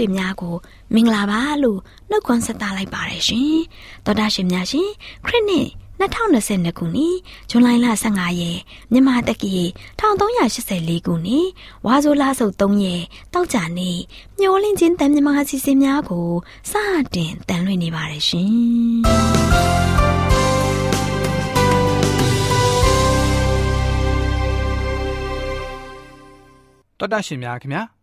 ရှင်မိတ်ဆွေများကိုမင်္ဂလာပါလို့နှုတ်ခွန်းဆက်သလိုက်ပါတယ်ရှင်တော်တာရှင်များရှင်ခရစ်နှစ်2022ခုနှစ်ဇွန်လ15ရက်မြန်မာတက္ကီ1384ခုနှစ်ဝါဆိုလဆုပ်3ရက်တောက်ကြနေ့မျောလင်းချင်းတန်မြမာအစီအစဉ်များကိုစတင်တန်လွှင့်နေပါတယ်ရှင်တော်တာရှင်များခင်ဗျာ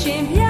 shame. Yeah.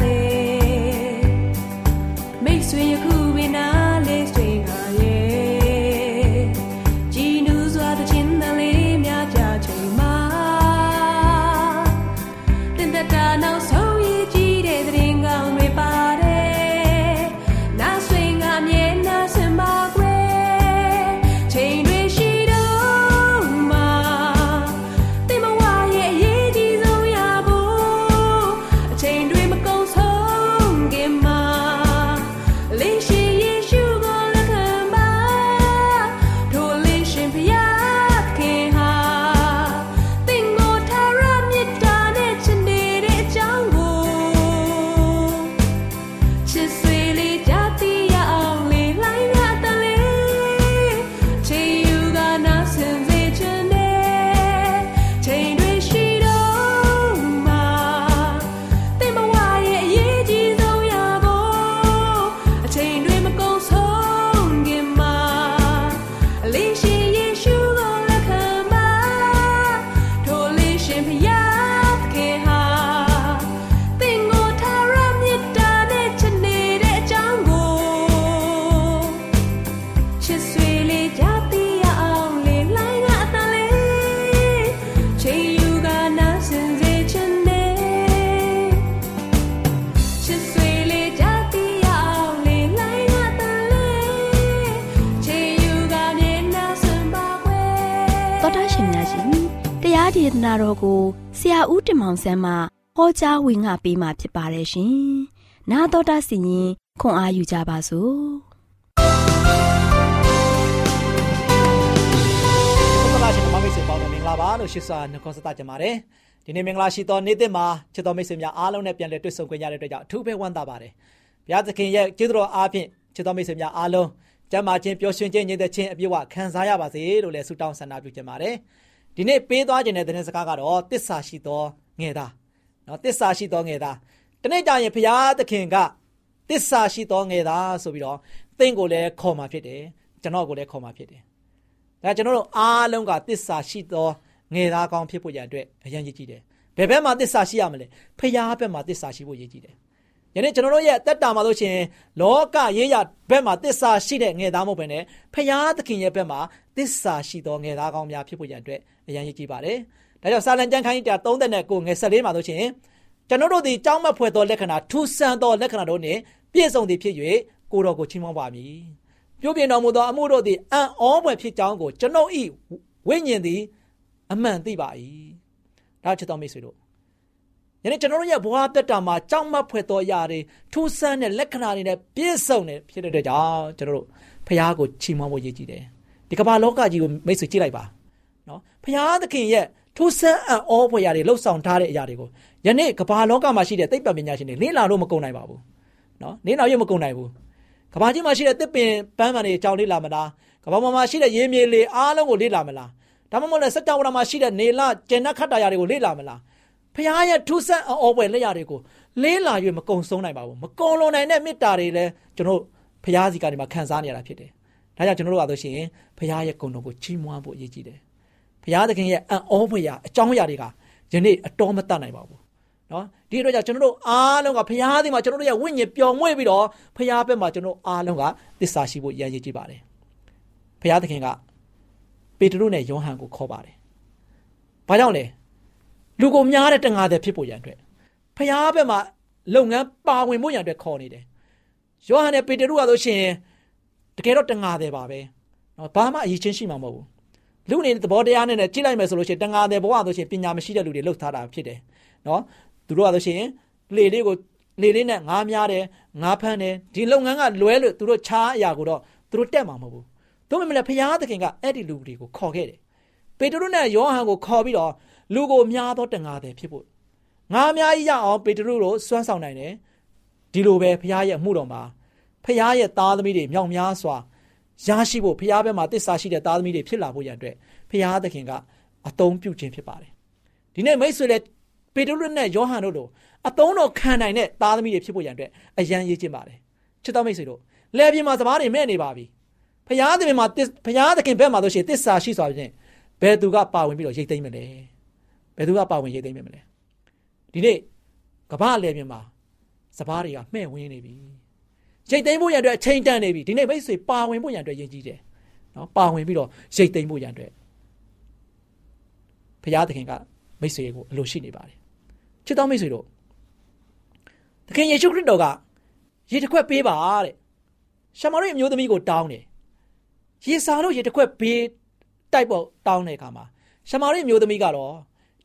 ဒေ ရာဦးတင်မောင်ဆန်းမှဟောကြားဝင်ငါပေးมาဖြစ်ပါတယ်ရှင်။나တော်တာစီရင်ခွန်အားယူကြပါစို့။ဘုရားရှင်ဓမ္မမိတ်ဆွေပေါင်းတော်မင်္ဂလာ လာပါလို့ရှိစွာနှခေါ်စသကြပါတယ်ဒီနေ့မင်္ဂလာရှိသောနေ့သစ်မှာချစ်တော်မိတ်ဆွေများအားလုံးနဲ့ပြန်လည်တွေ့ဆုံခွင့်ရတဲ့အတွက်ကြောင့်အထူးပဲဝမ်းသာပါတယ်ဘုရားသခင်ရဲ့ကျေးဇူးတော်အားဖြင့်ချစ်တော်မိတ်ဆွေများအားလုံးကျမ်းမာခြင်းပျော်ရွှင်ခြင်းညီတဲ့ခြင်းအပြည့်အဝခံစားရပါစေလို့လည်းဆုတောင်းဆန္ဒပြုချင်ပါတယ် ဒီနေ့ပေးသွားခြင်းတဲ့သတင်းစကားကတော့တစ္ဆာရှိသောငယ်သားနော်တစ္ဆာရှိသောငယ်သားတနေ့ကျရင်ဘုရားသခင်ကတစ္ဆာရှိသောငယ်သားဆိုပြီးတော့သင်ကိုလည်းခေါ်มาဖြစ်တယ်ကျွန်တော်ကိုလည်းခေါ်มาဖြစ်တယ်ဒါကျွန်တော်တို့အားလုံးကတစ္ဆာရှိသောငယ်သားကောင်းဖြစ်ဖို့ရန်အတွက်အရင်ရည်ကြည့်တယ်ဘယ်ဘက်မှာတစ္ဆာရှိရမလဲဖျားဘက်မှာတစ္ဆာရှိဖို့ရည်ကြည့်တယ် ယနေ့ကျွန်တော်တို့ရဲ့တက်တာမှာလို့ရှိရင်လောကရေးရဘက်မှာတစ္ဆာရှိတဲ့ငယ်သားမဟုတ်ဘဲနဲ့ဖျားသခင်ရဲ့ဘက်မှာတစ္ဆာရှိသောငယ်သားကောင်းများဖြစ်ဖို့ရန်အတွက်အရင်ရည်ကြည့်ပါတယ်ဒါကြောင့်စာလံကျမ်းခန်းကြီးတာ39ငယ်14မှာလို့ရှိရင်ကျွန်တော်တို့ဒီကြောင်းမဖွယ်သောလက္ခဏာထူးဆန်းသောလက္ခဏာတို့နှင့်ပြည့်စုံသည်ဖြစ်၍ကိုတော်ကိုချီးမွမ်းပါမည်ပြုပြင်တော်မူသောအမှုတို့သည်အံ့ဩဖွယ်ဖြစ်ကြောင်းကိုကျွန်ုပ်ဤဝိညာဉ်သည်အမှန်သိပါ၏ဒါချစ်တော်မိတ်ဆွေတို့ ယနေ့ကျွန်တော်တို့ရဲ့ဘဝတက်တာမှာကြောက်မက်ဖွယ်သောအရာတွေထူးဆန်းတဲ့လက္ခဏာတွေနဲ့ပြည့်စုံနေဖြစ်တဲ့အတွက်ကြောင့်ကျွန်တော်တို့ဖခင်ကိုချီးမွမ်းဖို့ရည်ကြည်တယ်ဒီကမ္ဘာလောကကြီးကိုမိတ်ဆွေကြည့်လိုက်ပါနော်ဖခင်သခင်ရဲ့ထူးဆန်းအံ့ဩဖွယ်ရာတွေလှုပ်ဆောင်ထားတဲ့အရာတွေကိုယနေ့ကမ္ဘာလောကမှာရှိတဲ့သိပ္ပံပညာရှင်တွေလေ့လာလို့မကုန်နိုင်ပါဘူးနော်လေ့လာရမကုန်နိုင်ဘူးကဘာကြီးမှာရှိတဲ့တစ်ပင်ပန်းပန်တွေအကြောင်းလေ့လာမလားကဘာပေါ်မှာရှိတဲ့ရေမြေလေအားလုံးကိုလေ့လာမလားဒါမှမဟုတ်လည်းစัจ java မှာရှိတဲ့နေလကျန်တဲ့ခတ်တာယာတွေကိုလေ့လာမလား ဖခင်ရဲ့ထူးဆန်းအော်ပွဲလက်ရာတွေကိုလေးလာ၍မကုံဆုံးနိုင်ပါဘူးမကုံလွန်နိုင်တဲ့မေတ္တာတွေလည်းကျွန်တော်ဖခင်စီကနေမှခံစားနေရတာဖြစ်တယ်ဒါကြောင့်ကျွန်တော်တို့ကဆိုရှင်ဖခင်ရဲ့ဂုဏ်တော်ကိုချီးမွမ်းဖို့အရေးကြီးတယ်ဖခင်သခင်ရဲ့အံ့ဩဖွယ်ရာအကြောင်းအရာတွေကယနေ့အတော်မတတ်နိုင်ပါဘူးနော်ဒီအတွက်ကြောင့်ကျွန်တော်တို့အားလုံးကဖခင်သည်မှာကျွန်တော်တို့ရဲ့ဝိညာဉ်ပျော်မွေ့ပြီးတော့ဖခင်ဘက်မှာကျွန်တော်အားလုံးကသစ္စာရှိဖို့ရည်ရည်ကြည့်ပါတယ်ဖခင်သခင်ကပေတရုနဲ့ယောဟန်ကိုခေါ်ပါတယ်ဘာကြောင့်လဲ လူကိုများတဲ့တငါတဲ့ဖြစ်ဖို့ရန်အတွက်ဖခင်ဘက်မှာလုပ်ငန်းပါဝင်ဖို့ရန်အတွက်ခေါ်နေတယ်ယောဟန်နဲ့ပေတရုကဆိုရှင်တကယ်တော့တငါတဲ့ပါပဲနော်ဘာမှအရေးချင်းရှိမှာမဟုတ်ဘူးလူအနေနဲ့သဘောတရားနဲ့ကြည့်လိုက်မယ်ဆိုလို့ရှိရင်တငါတဲ့ဘဝဆိုရှင်ပညာမရှိတဲ့လူတွေလှုပ်ထားတာဖြစ်တယ်နော်သူတို့ကဆိုရှင်လေလေးကိုလေလေးနဲ့ငားများတယ်ငားဖမ်းတယ်ဒီလုပ်ငန်းကလွဲလို့သူတို့ခြားအရာကိုတော့သူတို့တက်မှာမဟုတ်ဘူးတို့မမလဲဖျားသခင်ကအဲ့ဒီလူတွေကိုခေါ်ခဲ့တယ်ပေတရုနဲ့ယောဟန်ကိုခေါ်ပြီးတော့ လူကိုများသောတငါတယ်ဖြစ်ဖို့ငါအများကြီးရအောင်ပေတရုတို့စွမ်းဆောင်နိုင်တယ်ဒီလိုပဲဖျားရဲ့မှုတော်မှာဖျားရဲ့သားသမီးတွေမြောက်များစွာရရှိဖို့ဖျားဘက်မှာတစ္ဆာရှိတဲ့သားသမီးတွေဖြစ်လာဖို့ရန်အတွက်ဖျားသခင်ကအတုံးပြုခြင်းဖြစ်ပါတယ်ဒီနေ့မိတ်ဆွေလည်းပေတရုနဲ့ယောဟန်တို့လိုအတုံးတော်ခံနိုင်တဲ့သားသမီးတွေဖြစ်ဖို့ရန်အတွက်အရန်ရေးကျင့်ပါတယ်ချစ်တော်မိတ်ဆွေတို့လဲပြင်းမှာစပားတွေမဲ့နေပါပြီဖျားသခင်မှာဖျားသခင်ဘက်မှာဆိုရှင်တစ္ဆာရှိစွာဖြင့်ဘယ်သူကပါဝင်ပြီးတော့ရိတ်သိမ်းမလဲဘ ယ်သူကပါဝင်ရိတ်သိမ်းမလဲဒီနေ့ကမ္ဘာလဲပြင်းမှာစပားတွေကမှဲ့ဝင်းနေပြီရိတ်သိမ်းဖို့ရန်အတွက်အချိန်တန်နေပြီဒီနေ့မိတ်ဆွေပါဝင်ဖို့ရန်အတွက်ယဉ်ကျေးတယ်နော်ပါဝင်ပြီးတော့ရိတ်သိမ်းဖို့ရန်အတွက်ဖျားသခင်ကမိတ်ဆွေကိုအလိုရှိနေပါတယ်ချစ်တော်မိတ်ဆွေတို့သခင်ယေရှုခရစ်တော်ကရေတစ်ခွက်ပေးပါတဲ့ရှမာရိအမျိုးသမီးကိုတောင်းတယ်ရေစာလို့ရေတစ်ခွက်ပေးတိုက်ပေါ်တောင်းတဲ့အခါမှာရှမာရိအမျိုးသမီးကတော့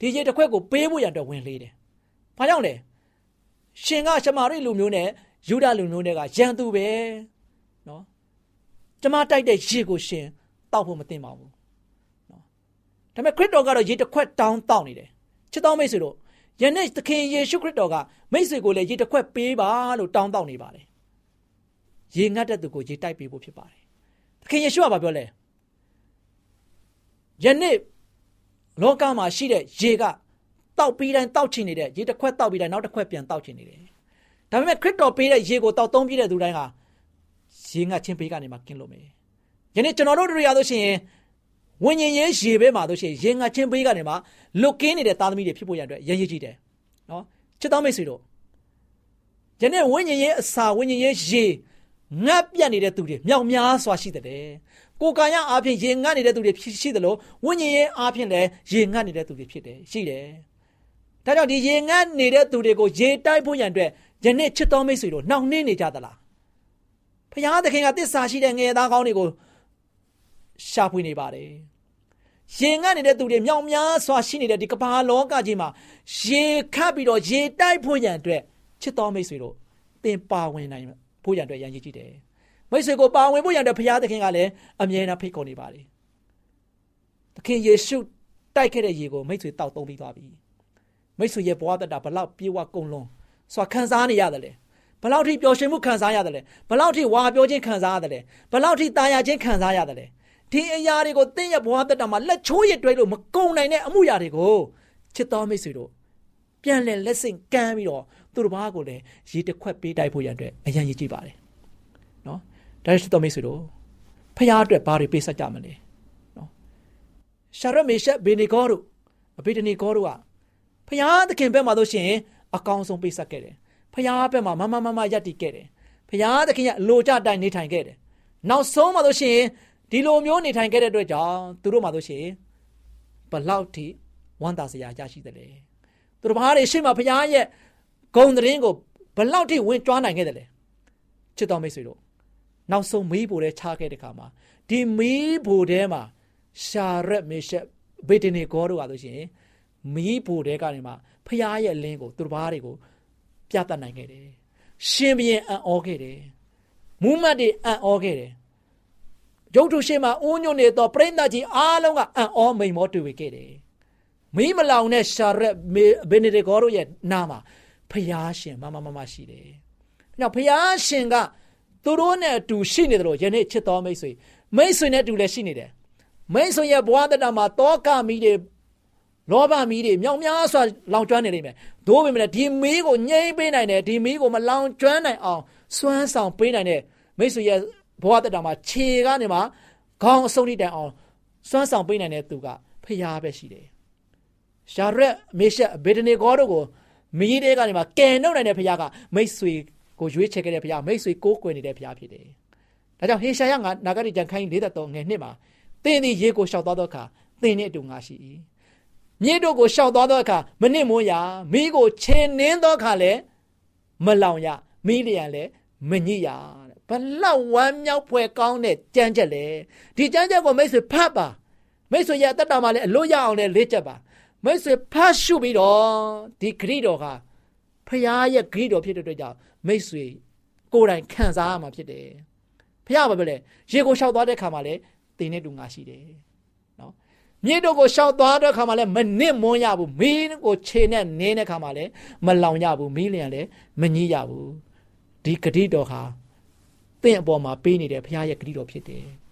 ဒီရေတစ်ခွက်ကိုပေးဖို့ရန်အတွက်ဝင်လေးတယ်ဘာကြောင့်လဲရှင်ကရှမာရိလူမျိုးနဲ့ယူဒလူမျိုးတွေကရန်သူပဲနော်ကျမတိုက်တဲ့ရေကိုရှင်တောက်ဖို့မသင့်ပါဘူးနော်ဒါပေမဲ့ခရစ်တော်ကတော့ရေတစ်ခွက်တောင်းတောက်နေတယ်ချစ်တော်မိတ်ဆွေတို့ယနေ့သခင်ယေရှုခရစ်တော်ကမိတ်ဆွေကိုလည်းရေတစ်ခွက်ပေးပါလို့တောင်းတောက်နေပါတယ်ရေငတ်တဲ့သူကိုရေတိုက်ပေးဖို့ဖြစ်ပါတယ်သခင်ယေရှုကဘာပြောလဲယနေ့ လောကမှာရှိတဲ့ရေကတောက်ပြီးတိုင်းတောက်ချင်နေတဲ့ရေတစ်ခွက်တောက်ပြီးတိုင်းနောက်တစ်ခွက်ပြန်တောက်ချင်နေတယ်ဒါပေမဲ့ခရစ်တော်ပေးတဲ့ရေကိုတောက်သုံးပြတဲ့သူတိုင်းကရေငတ်ခြင်းပေးကနေမှကင်းလို့မယ်ယနေ့ကျွန်တော်တို့တို့ရလို့ရှိရင်ဝိညာဉ်ရေးရေဘဲမှာတို့ရှိရင်ရေငတ်ခြင်းပေးကနေမှလွတ်ကင်းနေတဲ့သားသမီးတွေဖြစ်ဖို့ရတဲ့ရည်ရည်ကြီးတယ်နော်ချစ်တော်မိတ်ဆွေတို့ယနေ့ဝိညာဉ်ရေးအစာဝိညာဉ်ရေးရေ ငတ်ပြတ်နေတဲ့သူတွေမြောက်များစွာရှိတဲ့ကိုယ်ကာယအားဖြင့်ရေငတ်နေတဲ့သူတွေရှိတယ်လို့ဝိညာဉ်ရေးအားဖြင့်လည်းရေငတ်နေတဲ့သူတွေဖြစ်တယ်ရှိတယ်ဒါကြောင့်ဒီရေငတ်နေတဲ့သူတွေကိုရေတိုက်ဖို့ရန်အတွက်ယနေ့ချစ်တော်မိတ်ဆွေတို့နှောင့်နှင်းနေကြသလားဖခင်သခင်ကတစ္ဆာရှိတဲ့ငယ်သားကောင်းတွေကိုရှာဖွေနေပါတယ်ရင်ငတ်နေတဲ့သူတွေမြောင်များစွာရှိနေတဲ့ဒီကမ္ဘာလောကကြီးမှာရေခတ်ပြီးတော့ရေတိုက်ဖို့ရန်အတွက်ချစ်တော်မိတ်ဆွေတို့သင်ပါဝင်နိုင် ဖို့ရန်အတွက်ရန်ကြီးကြည့်တယ်မိတ်ဆွေကိုပါဝင်ဖို့ရန်အတွက်ဘုရားသခင်ကလည်းအမြဲတမ်းဖိတ်ခေါ်နေပါတယ်သခင်ယေရှုတိုက်ခဲ့တဲ့ရေကိုမိတ်ဆွေတောက်သုံးပြီးသွားပြီမိတ်ဆွေရဲ့ဘဝတတာဘလောက်ပြေဝကုံလုံးစွာခံစားနေရတယ်လေဘလောက်ထိပျော်ရွှင်မှုခံစားရတယ်လဲဘလောက်ထိဝါပြောခြင်းခံစားရတယ်လဲဘလောက်ထိတာယာခြင်းခံစားရတယ်လဲဒီအရာတွေကိုသင်ရဲ့ဘဝတတာမှာလက်ချိုးရတွဲလို့မကုန်နိုင်တဲ့အမှုရာတွေကိုချစ်တော်မိတ်ဆွေတို့ ပြန်လည်လက်ဆင့်ကမ်းပြီးတော့သူတို့ဘာကိုလည်းရေတစ်ခွက်ပေးတိုက်ဖို့ရန်အတွက်အရန်ရည်ကြည့်ပါတယ်နော်ဒါချစ်တော်မိတ်ဆွေတို့ဖခင်အတွက်ဘာတွေပေးဆက်ကြမလဲနော်ရှာရမေရှက်ဘေနီဂေါတို့အဘိဒနီဂေါတို့ကဖခင်သခင်ဘက်မှာလို့ရှိရင်အကောင်းဆုံးပေးဆက်ခဲ့တယ်ဖခင်ဘက်မှာမမမမယက်တည်ခဲ့တယ်ဖခင်သခင်ရဲ့အလိုကြတိုင်းနေထိုင်ခဲ့တယ်နောက်ဆုံးမှာလို့ရှိရင်ဒီလိုမျိုးနေထိုင်ခဲ့တဲ့အတွက်ကြောင့်သူတို့မှာလို့ရှိရင်ဘလောက်ထိဝမ်းသာစရာရရှိတယ်လေ သူတို့ဘာတွေရှေ့မှာဖခင်ရဲ့ဂုံသတင်းကိုဘလောက်ထိဝင်ကြွားနိုင်ခဲ့တယ်လဲချစ်တော်မိတ်ဆွေတို့နောက်ဆုံးမီးပိုထဲချခဲ့တဲ့ခါမှာဒီမီးပိုထဲမှာရှာရက်မေရှက်ဘေတနေဂေါတို့ဟာလို့ရှိရင်မီးပိုထဲကနေမှဖခင်ရဲ့လင်းကိုသူတို့ဘာတွေကိုပြသနိုင်ခဲ့တယ်ရှင်ဘရင်အံ့ဩခဲ့တယ်မူးမတ်တွေအံ့ဩခဲ့တယ်ရုပ်ထုရှိမှအုံညွန့်နေသောပရိသတ်ကြီးအားလုံးကအံ့ဩမိန်မောတွေ့ဝေခဲ့တယ် မီးမလောင်တဲ့ရှာရက်ဘေနေဒီဂေါတို့ရဲ့နာမှာဖျားရှင်မမမမရှိတယ်။နောက်ဖျားရှင်ကသူတို့နဲ့အတူရှိနေတယ်လို့ယနေ့ချစ်တော်မိတ်ဆွေမိတ်ဆွေနဲ့အတူလည်းရှိနေတယ်။မိတ်ဆွေရဲ့ဘဝတတမှာတောကမီးတွေလောဘမီးတွေမြောင်များစွာလောင်ကျွမ်းနေလိမ့်မယ်။သို့ပေမဲ့ဒီမီးကိုငြိမ်းပေးနိုင်တယ်ဒီမီးကိုမလောင်ကျွမ်းနိုင်အောင်စွမ်းဆောင်ပေးနိုင်တဲ့မိတ်ဆွေရဲ့ဘဝတတမှာခြေကနေမှခေါင်းအဆုံးထိတိုင်အောင်စွမ်းဆောင်ပေးနိုင်တဲ့သူကဖျားပဲရှိတယ်။ ရှာရက်မေရှက်ဘေဒနေဂေါတို့ကိုမီးတဲကနေမှကယ်နှုတ်နိုင်တဲ့ဘုရားကမိတ်ဆွေကိုရွေးချယ်ခဲ့တဲ့ဘုရားမိတ်ဆွေကိုးကွယ်နေတဲ့ဘုရားဖြစ်တယ်။ဒါကြောင့်ဟေရှာယငါနာဂတိကြံခိုင်း43ငယ်နှစ်မှာသင်သည်ရေကိုရှောက်သွားသောအခါသင်နှင့်အတူငါရှိ၏။မြေတို့ကိုရှောက်သွားသောအခါမနစ်မွန်းရမီးကိုခြေနှင်းသောအခါလည်းမလောင်ရမီးလျံလည်းမညစ်ရတဲ့ဘလောက်ဝမ်းမြောက်ဖွယ်ကောင်းတဲ့ကြမ်းချက်လေဒီကြမ်းချက်ကိုမိတ်ဆွေဖတ်ပါမိတ်ဆွေရဲ့အသက်တာမှာလည်းအလို့ရအောင်လည်းလေ့ကျက်ပါ မိတ်ဆွေဖတ်ရှုပြီးတော့ဒီဂရိတော်ကဖခင်ရဲ့ဂရိတော်ဖြစ်တဲ့အတွက်ကြောင့်မိတ်ဆွေကိုယ်တိုင်ခံစားရမှာဖြစ်တယ်ဖခင်ဘာပဲလဲရေကိုလျှောက်သွားတဲ့ခါမှာလည်းတင်နဲ့တူငါရှိတယ်နော်မြေတို့ကိုရှောက်သွားတဲ့ခါမှာလည်းမနစ်မွန်းရဘူးမီးကိုခြေနဲ့နင်းတဲ့ခါမှာလည်းမလောင်ရဘူးမီးလျံလည်းမညည်းရဘူးဒီဂတိတော်ဟာတင့်အပေါ်မှာပေးနေတဲ့ဘုရားရဲ့ဂတိတော်ဖြစ်တယ်။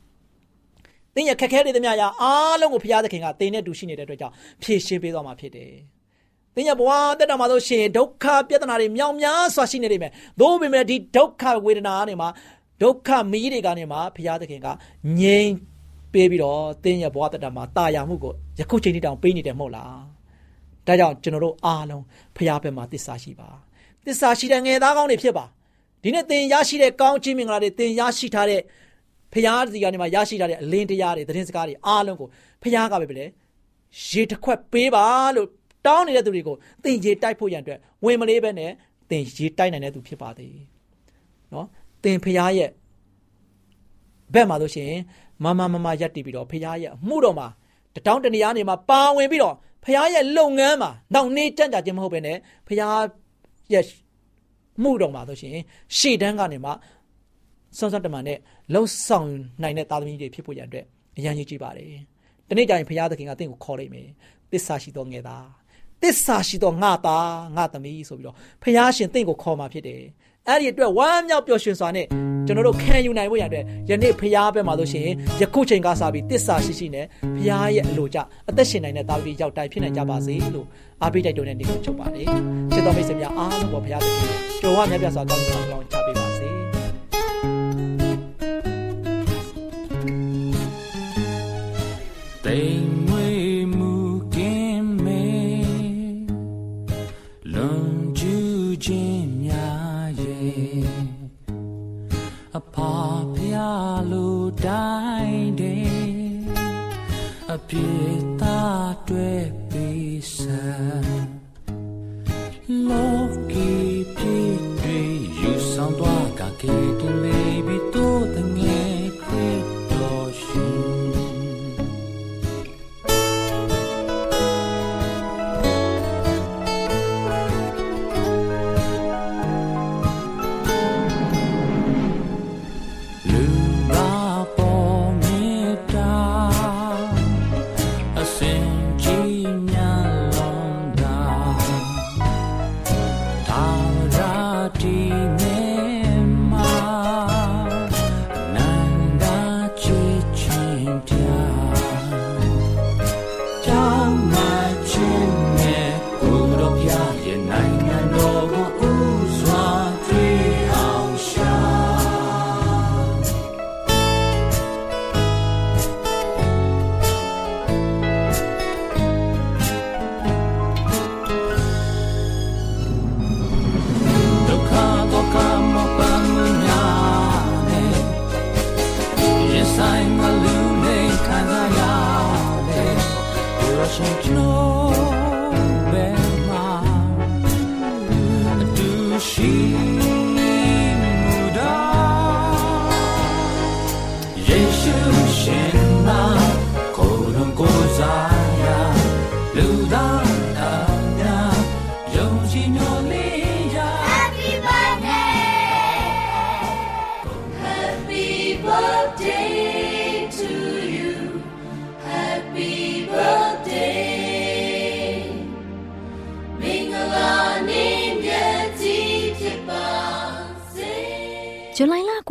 တင်းရခက်ခဲတဲ့မြရာအားလုံးကိုဘုရားသခင်ကတင်းနဲ့တူရှိနေတဲ့အတွက်ကြောင့်ဖြည့်ရှင်းပေးသွားမှာဖြစ်တယ်။တင်းရဘဝတက်တာမှာဆိုရှင်ဒုက္ခပြဿနာတွေမြောင်များစွာရှိနေနေမယ်။သို့ပေမဲ့ဒီဒုက္ခဝေဒနာတွေမှာဒုက္ခမီးတွေကနေမှဘုရားသခင်ကငြိမ်ပေးပြီးတော့တင်းရဘဝတက်တာမှာတာယာမှုကိုယခုချိန်ထိတောင်ပေးနေတယ်မဟုတ်လား။ဒါကြောင့်ကျွန်တော်တို့အားလုံးဘုရားဘက်မှာတစ္ဆာရှိပါ။တစ္ဆာရှိတဲ့ငယ်သားကောင်းတွေဖြစ်ပါ။ဒီနေ့သင်ရရှိတဲ့ကောင်းချီးမင်္ဂလာတွေသင်ရရှိထားတဲ့ ဖျားစီကနေမှရရှိထားတဲ့အလင်းတရားတွေသတင်းစကားတွေအားလုံးကိုဖျားကပဲပဲလေရေတစ်ခွက်ပေးပါလို့တောင်းနေတဲ့သူတွေကိုသင်ရေတိုက်ဖို့ရန်အတွက်ဝင်မလေးပဲနဲ့သင်ရေတိုက်နိုင်တဲ့သူဖြစ်ပါသေးနော်သင်ဖျားရဲ့ဘက်မှာလို့ရှိရင်မမမမရက်တည်ပြီးတော့ဖျားရဲ့အမှုတော်မှာတတောင်းတနေရာနေမှာပါဝင်ပြီးတော့ဖျားရဲ့လုပ်ငန်းမှာနောက်နေကြံ့ကြခြင်းမဟုတ်ပဲနဲ့ဖျားရဲ့မှုတော်မှာဆိုရှင်ရှေ့တန်းကနေမှစွန်းစွန်းတမန်နဲ့ လှုပ်ဆောင်နိုင်တဲ့သားသမီးတွေဖြစ်ဖို့ရန်အတွက်အရန်ကြီးကြည့်ပါတယ်။ဒီနေ့ကျရင်ဘုရားသခင်ကတင့်ကိုခေါ်လိုက်မယ်။တစ္ဆာရှိသောငယ်သားတစ္ဆာရှိသောငါသားငါသမီးဆိုပြီးတော့ဘုရားရှင်တင့်ကိုခေါ်มาဖြစ်တယ်။အဲ့ဒီအတွက်ဝမ်းမြောက်ပျော်ရွှင်စွာနဲ့ကျွန်တော်တို့ခံယူနိုင်ဖို့ရတဲ့ယနေ့ဖရားဘက်မှာလို့ရှိရင်ယခုချိန်ကစပြီးတစ္ဆာရှိရှိနဲ့ဖရားရဲ့အလိုကြအသက်ရှင်နိုင်တဲ့တာဝတိရောက်တိုင်းဖြစ်နိုင်ကြပါစေလို့အားပေးတိုက်တွန်းတဲ့နေ့ကိုချုပ်ပါတယ်။ချစ်တော်မိတ်ဆွေများအားလုံးပေါ်ဖရားသခင်ကြော်ဝမြတ်ပြစွာကောင်းကောင်း They မွေမူကင်းမေလွန်ကျူး sign the lune kaya ya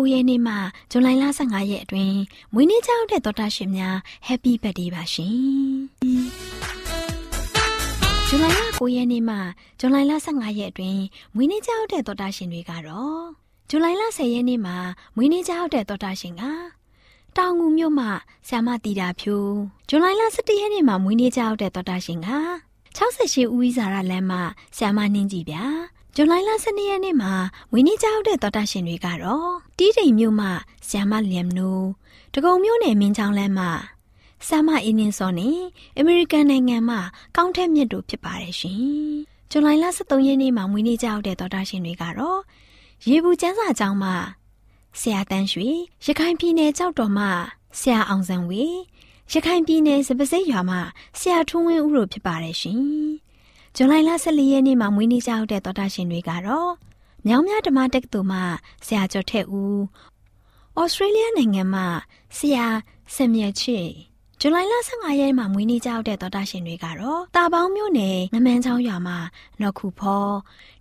19ရက်နေ့မှဇွန်လ15ရက်အတွင်းမွေးနေ့ကြောက်တဲ့သောတာရှင်များ Happy Birthday ပါရှင်။ဇွန်လ9ရက်နေ့မှဇွန်လ15ရက်အတွင်းမွေးနေ့ကြောက်တဲ့သောတာရှင်တွေကတော့ဇွန်လ10ရက်နေ့မှမွေးနေ့ကြောက်တဲ့သောတာရှင်ကတောင်ငူမြို့မှဆ iam တီတာဖြူဇွန်လ17ရက်နေ့မှမွေးနေ့ကြောက်တဲ့သောတာရှင်က68ဦးဝိဇာရလမ်းမှဆ iam နှင်းကြီးဗျာ။ ဇူလိုင်လ12ရက်နေ့မှာဝင်းနေကြောက်တဲ့တော်တာရှင်တွေကတော့တီးတိမ်မြို့မှာဆီယမလျမ်နိုတကုံမြို့နယ်မင်းချောင်းလမ်းမှာဆာမအင်းနင်းစောနဲ့အမေရိကန်နိုင်ငံမှာကောင်းထက်မြတ်တို့ဖြစ်ပါတယ်ရှင်။ဇူလိုင်လ13ရက်နေ့မှာမွေးနေ့ကြောက်တဲ့တော်တာရှင်တွေကတော့ရေဘူးကျန်းစာကျောင်းမှာဆရာတန်းရွှေရခိုင်ပြည်နယ်ကြောက်တော်မှာဆရာအောင်စံဝေရခိုင်ပြည်နယ်စပစိတ်ရွာမှာဆရာထွန်းဝင်းဦးတို့ဖြစ်ပါတယ်ရှင်။ ဇွန်လ14ရက်နေ့မှာမွေးနေ့ကြောက်တဲ့တော်တာရှင်တွေကတော့မြောင်မြဓမ္မတက္ကသိုလ်မှာဆရာကျော်ထက်ဦးဩစတြေးလျနိုင်ငံမှာဆရာဆင်မြတ်ချစ်ဇူလိုင်လ15ရက်မှာမွေးနေ့ကြောက်တဲ့တော်တာရှင်တွေကတော့တာပေါင်းမြို့နယ်ငမန်းချောင်းရွာမှာနော်ခုဖော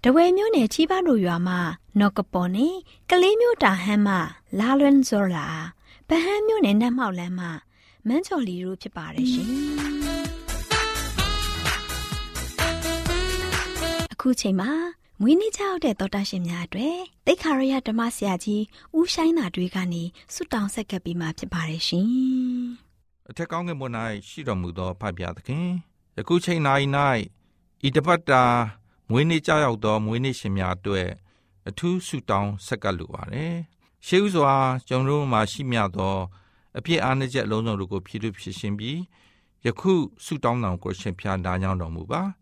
တဝဲမြို့နယ်ချီးပါတို့ရွာမှာနော်ကပေါ်နဲ့ကလေးမြို့တာဟမ်းမှာလာလွန်ဇောလာဗဟန်းမြို့နယ်နတ်မောက်လမ်းမှာမန်းချော်လီတို့ဖြစ်ပါတယ်ရှင် အခုချိန်မှာမွေးနေ့ကြောက်တဲ့တော်တာရှင်များအတွက်တိတ်ခါရရဓမ္မဆရာကြီးဦးဆိုင်သာတွေကနေဆုတောင်းဆက်ကပ်ပြီးမှဖြစ်ပါတယ်ရှင်။အထက်ကောင်းကင်ဘုံ၌ရှိတော်မူသောဖဖျားသခင်ယခုချိန်၌၌ဤတပတ်တာမွေးနေ့ကြောက်သောမွေးနေ့ရှင်များအတွက်အထူးဆုတောင်းဆက်ကပ်လိုပါတယ်။ရှေးဥစွာကျွန်တော်တို့မှာရှိမြသောအပြစ်အားနည်းချက်အလုံးစုံတို့ကိုဖြည့်ဖြည့်ဖြစ်ရှင်းပြီးယခုဆုတောင်းတော်ကိုရှင်ဖျားနားကြောင်းတော်မူပါ။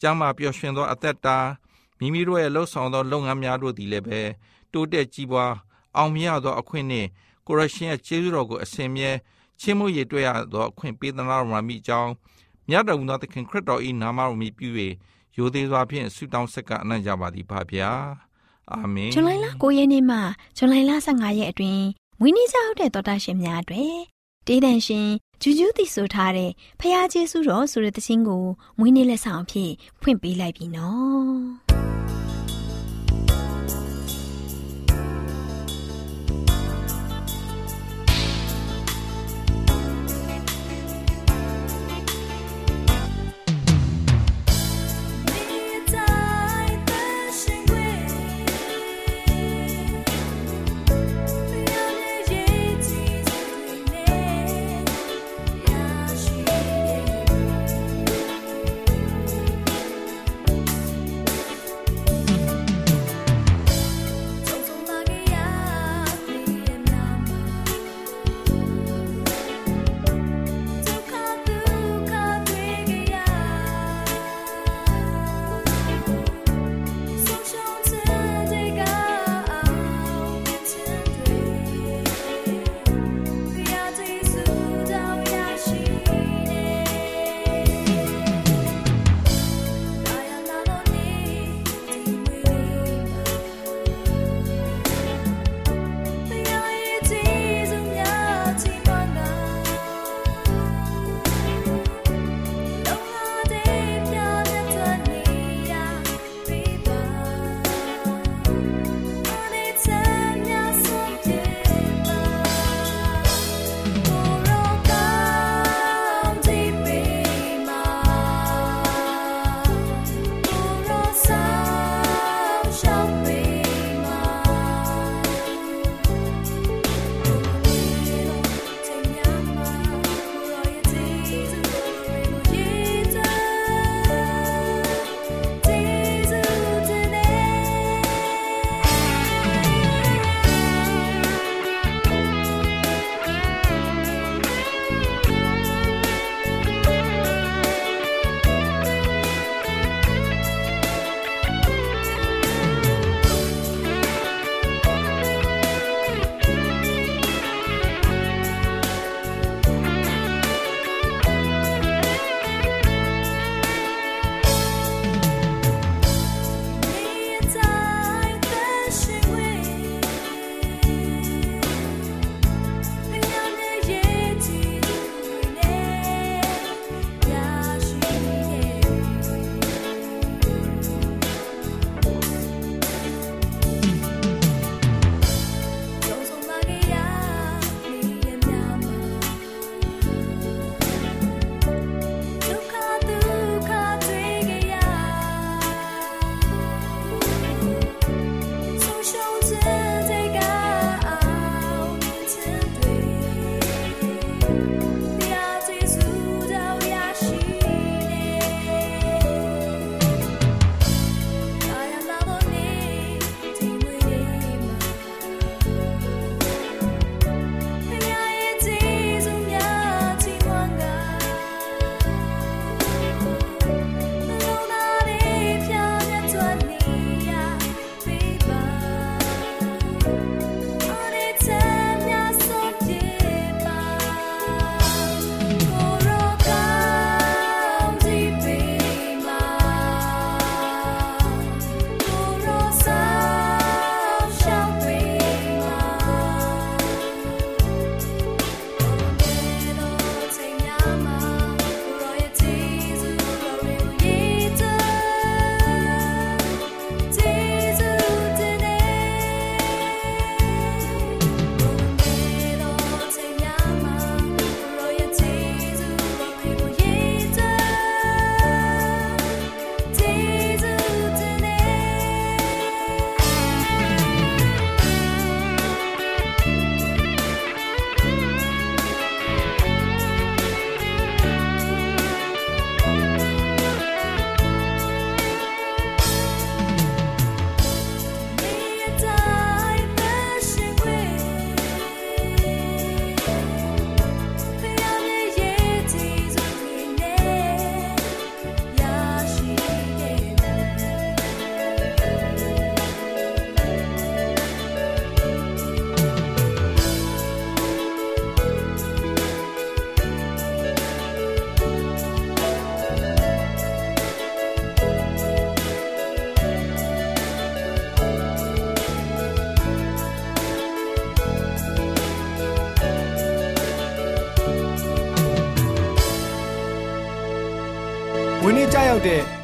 ကျမ်းမာပျော်ရွှင်သောအသက်တာမိမိတို့ရဲ့လှုပ်ဆောင်သောလုပ်ငန်းများတို့သည်လည်းပဲတိုးတက်ကြီးပွားအောင်မြတ်သောအခွင့်နှင့်ကိုရရှင်ရဲ့ကျေးဇူးတော်ကိုအစဉ်မြဲချင်းမှုရတွေ့ရသောအခွင့်ပေးသနာတော်မှာမိကြောင်းမြတ်တော်မူသောသခင်ခရစ်တော်၏နာမတော်မြည်ပြု၍ရိုသေစွာဖြင့်ဆုတောင်းဆက်ကအနံ့ကြပါသည်ဖဗျာအာမင်ဇူလိုင်လ9ရက်နေ့မှဇူလိုင်လ15ရက်အတွင်းဝင်းနီးကြောက်တဲ့တော်တာရှင်များအတွက်တေးတန်ရှင် ဂျူးဂျူးသိဆိုထားတဲ့ဖះကျေးဇူးတော်ဆိုတဲ့သင်းကိုမွေးနေ့လက်ဆောင်အဖြစ်ဖွင့်ပေးလိုက်ပြီနော်ွေးနေ့